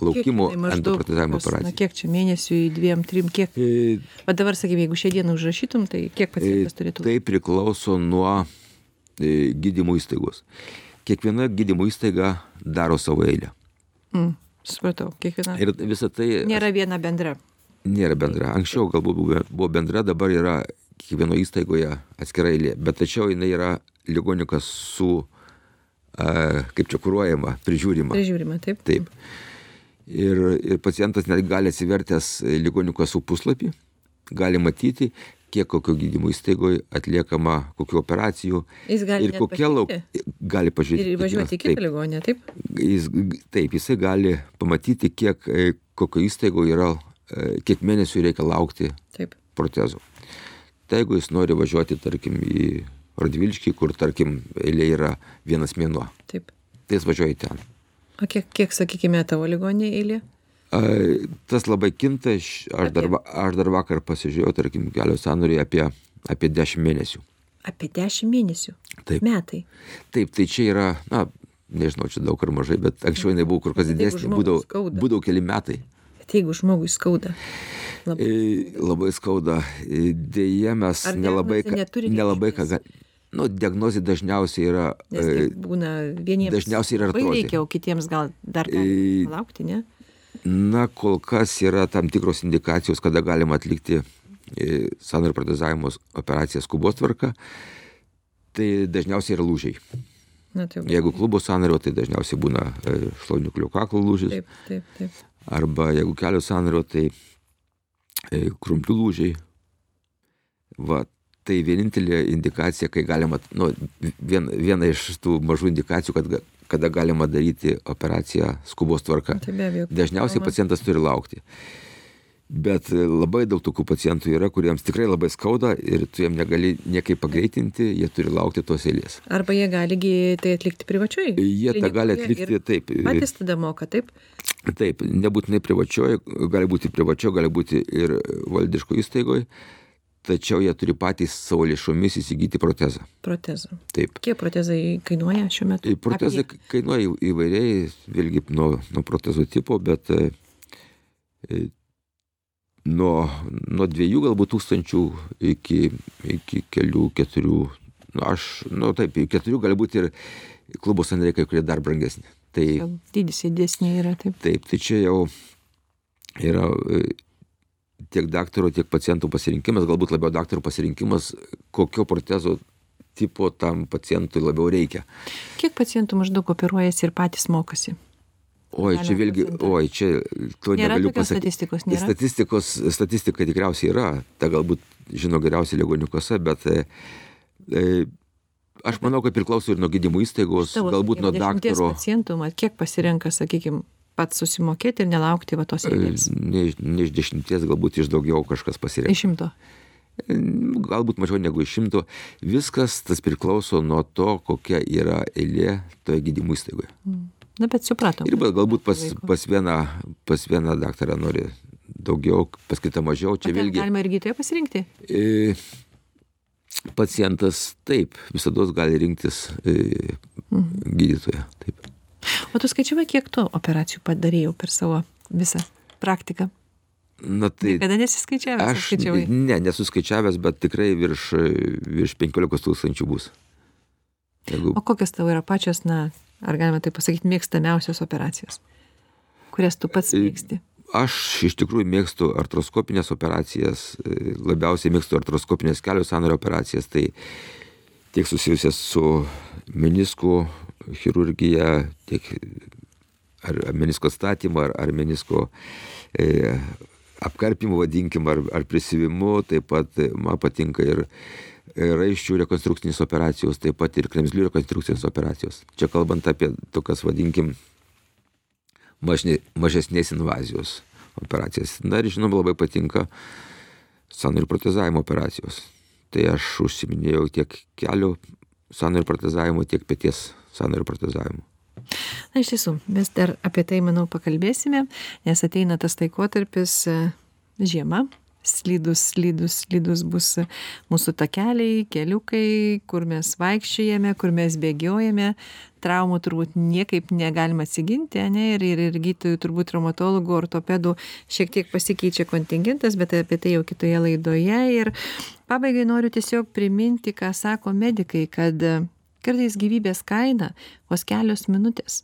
laukimo tai endoprotezavimo operacijų. Na, kiek čia mėnesių, dviem, trim, kiek? E, o dabar, sakykime, jeigu šią dieną užrašytum, tai kiek pacientas e, turėtų? Tai priklauso nuo e, gydymo įstaigos. Kiekviena gydymo įstaiga daro savo eilę. Mm, supratau, kiekviena. Ir visą tai... Nėra viena bendra. Nėra bendra. Anksčiau galbūt buvo bendra, dabar yra kiekvieno įstaigoje atskira eilė. Bet tačiau jinai yra ligoniukas su, a, kaip čia kūruojama, prižiūrima. Prižiūrima, taip. Taip. Ir, ir pacientas net gali atsivertęs ligonių kasų puslapį, gali matyti, kiek kokio gydymo įstaigoje atliekama, kokiu operacijų. Jis gali ir kokia lauk. Gali pažiūrėti. Ir važiuoti į kitą ligonę, taip? Jis, taip, jisai gali pamatyti, kiek e, kokio įstaigoje yra, e, kiek mėnesių reikia laukti taip. protezų. Tai jeigu jis nori važiuoti, tarkim, į Radvilškį, kur, tarkim, eilė yra vienas mėnuo. Taip. Tai jis važiuoja ten. O kiek, kiek sakykime, tavo ligoninė eilė? A, tas labai kinta, aš, aš, dar, aš dar vakar pasižiūrėjau, tarkim, kelios sanoriai apie, apie 10 mėnesių. Apie 10 mėnesių? Taip. Metai. Taip, tai čia yra, na, nežinau, čia daug ar mažai, bet anksčiau jinai buvo kur kas didesnė, būdavo, būdavo keli metai. Bet jeigu žmogui skauda. Labai, e, labai skauda. E, Deja, mes nelabai, nelabai ką galime nu, diagnozė dažniausiai yra. Nes tai būna vieniems. Dažniausiai yra artrozė. Reikia, o kitiems gal dar e, laukti, ne? Na, kol kas yra tam tikros indikacijos, kada galima atlikti e, sąnario protezavimo operaciją skubos tvarka. Tai dažniausiai yra lūžiai. Na, tai jeigu klubo sąnario, tai dažniausiai būna e, šlauniklio kaklo lūžis. Taip, taip, taip. Arba jeigu kelio sąnario, tai krumplių lūžiai. Va, tai vienintelė indikacija, kai galima, nu, vien, viena iš tų mažų indikacijų, kad kada galima daryti operaciją skubos tvarka. Tai Dažniausiai pacientas turi laukti. Bet labai daug tokių pacientų yra, kuriems tikrai labai skauda ir tu jiem negali niekaip pagreitinti, jie turi laukti tos eilės. Arba jie gali tai atlikti privačioj. Jie tą gali atlikti taip. Patys tada moka, taip? Taip, nebūtinai privačioj, gali būti privačioj, gali būti ir valdiško įstaigoje tačiau jie turi patys savo lėšomis įsigyti protezą. Protezą. Taip. Kiek protezai kainuoja šiuo metu? Protezai Apie... kainuoja įvairiai, vėlgi nuo, nuo protezo tipo, bet e, e, nuo, nuo dviejų galbūt tūkstančių iki, iki kelių, keturių, nu, aš, nu taip, keturių gali būti ir klubo sandariai, kai kurie dar brangesni. Tai, Dydis didesnė yra, taip. Taip, tai čia jau yra e, tiek daktaro, tiek pacientų pasirinkimas, galbūt labiau daktaro pasirinkimas, kokio protezo tipo tam pacientui labiau reikia. Kiek pacientų maždaug operuojasi ir patys mokosi? Oi, čia vėlgi, oi, čia to nėra negaliu pasakyti. Statistikos nėra. Statistikos, statistika tikriausiai yra, ta galbūt žino geriausiai ligoniukose, bet e, e, aš manau, kad priklauso ir nuo gydymo įstaigos, Tavo, galbūt nuo daktaro. pacientų, mat, kiek pasirenka, sakykime, pats susimokėti ir nelaukti va tos eilės? Ne, ne iš dešimties, galbūt iš daugiau kažkas pasirenka. Iš šimto. galbūt mažiau negu iš šimto. Viskas tas priklauso nuo to, kokia yra eilė toje gydymo įstaigoje. Mm. Na, bet supratom. Ir galbūt pas, pas, vieną, pas vieną daktarą nori daugiau, pas kitą mažiau. Čia vėlgi. Galima ir gydytoją pasirinkti? E, pacientas taip, visada gali rinktis e, mhm. gydytoją. Taip. O tu skaičiavai, kiek tu operacijų padarėjau per savo visą praktiką? Na tai. Kada nesiskaičiavęs? Aš skaičiavai? ne, nesuskaičiavęs, bet tikrai virš, virš 15 tūkstančių bus. Jeigu... O kokios tavo yra pačios, na, ar galima tai pasakyti, mėgstamiausios operacijos, kurias tu pats e, mėgsti? Aš iš tikrųjų mėgstu artroskopinės operacijas, e, labiausiai mėgstu artroskopinės kelių sąnario operacijas, tai tiek susijusias su meniskų chirurgija, tiek ar menisko statymą, ar, ar menisko e, apkarpimu vadinkim ar ar prisiuvimu taip pat man patinka ir raiščių rekonstrukcinės operacijos taip pat ir kremzlių rekonstrukcinės operacijos. Čia kalbant apie tokias vadinkim mažne mažesnės invazijos operacijas. Na ir žinoma labai patinka sąnarių protezavimo operacijos. Tai aš užsiiminėjau tiek kelių sąnarių protezavimu tiek peties sąnarių protezavimu Na iš tiesų, mes dar apie tai, manau, pakalbėsime, nes ateina tas laikotarpis e, žiema, slidus, slidus, slidus bus mūsų takeliai, keliukai, kur mes vaikščiojame, kur mes bėgiojame, traumų turbūt niekaip negalima atsiginti, ne, ir, ir, ir gydytojų, turbūt traumatologų, ortopedų šiek tiek pasikeičia kontingentas, bet apie tai jau kitoje laidoje. Ir pabaigai noriu tiesiog priminti, ką sako medikai, kad kartais gyvybės kaina vos kelios minutės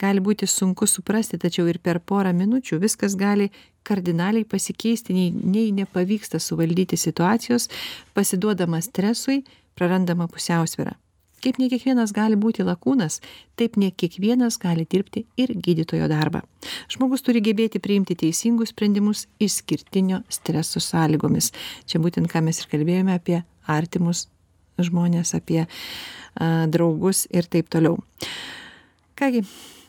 gali būti sunku suprasti tačiau ir per porą minučių viskas gali kardinaliai pasikeisti nei nei nepavyksta suvaldyti situacijos pasiduodama stresui prarandama pusiausvyra kaip ne kiekvienas gali būti lakūnas taip ne kiekvienas gali dirbti ir gydytojo darbą. Žmogus turi gebėti priimti teisingus sprendimus išskirtinio streso sąlygomis. Čia būtent ką mes ir kalbėjome apie artimus žmones apie draugus ir taip toliau. Kągi,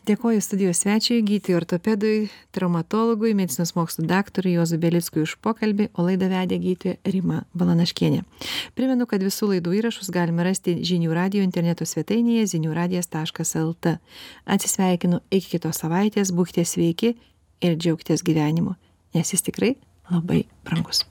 dėkoju studijos svečiui, gydytojui ortopedui, traumatologui, medicinos mokslų daktarui Jozu Belickui už pokalbį, o laidą vedė gydytoja Rima Balanaškienė. Primenu, kad visų laidų įrašus galime rasti žinių radio interneto svetainėje ziniųradijas.lt. Atsisveikinu iki kitos savaitės, būkite sveiki ir džiaugtės gyvenimu, nes jis tikrai labai brangus.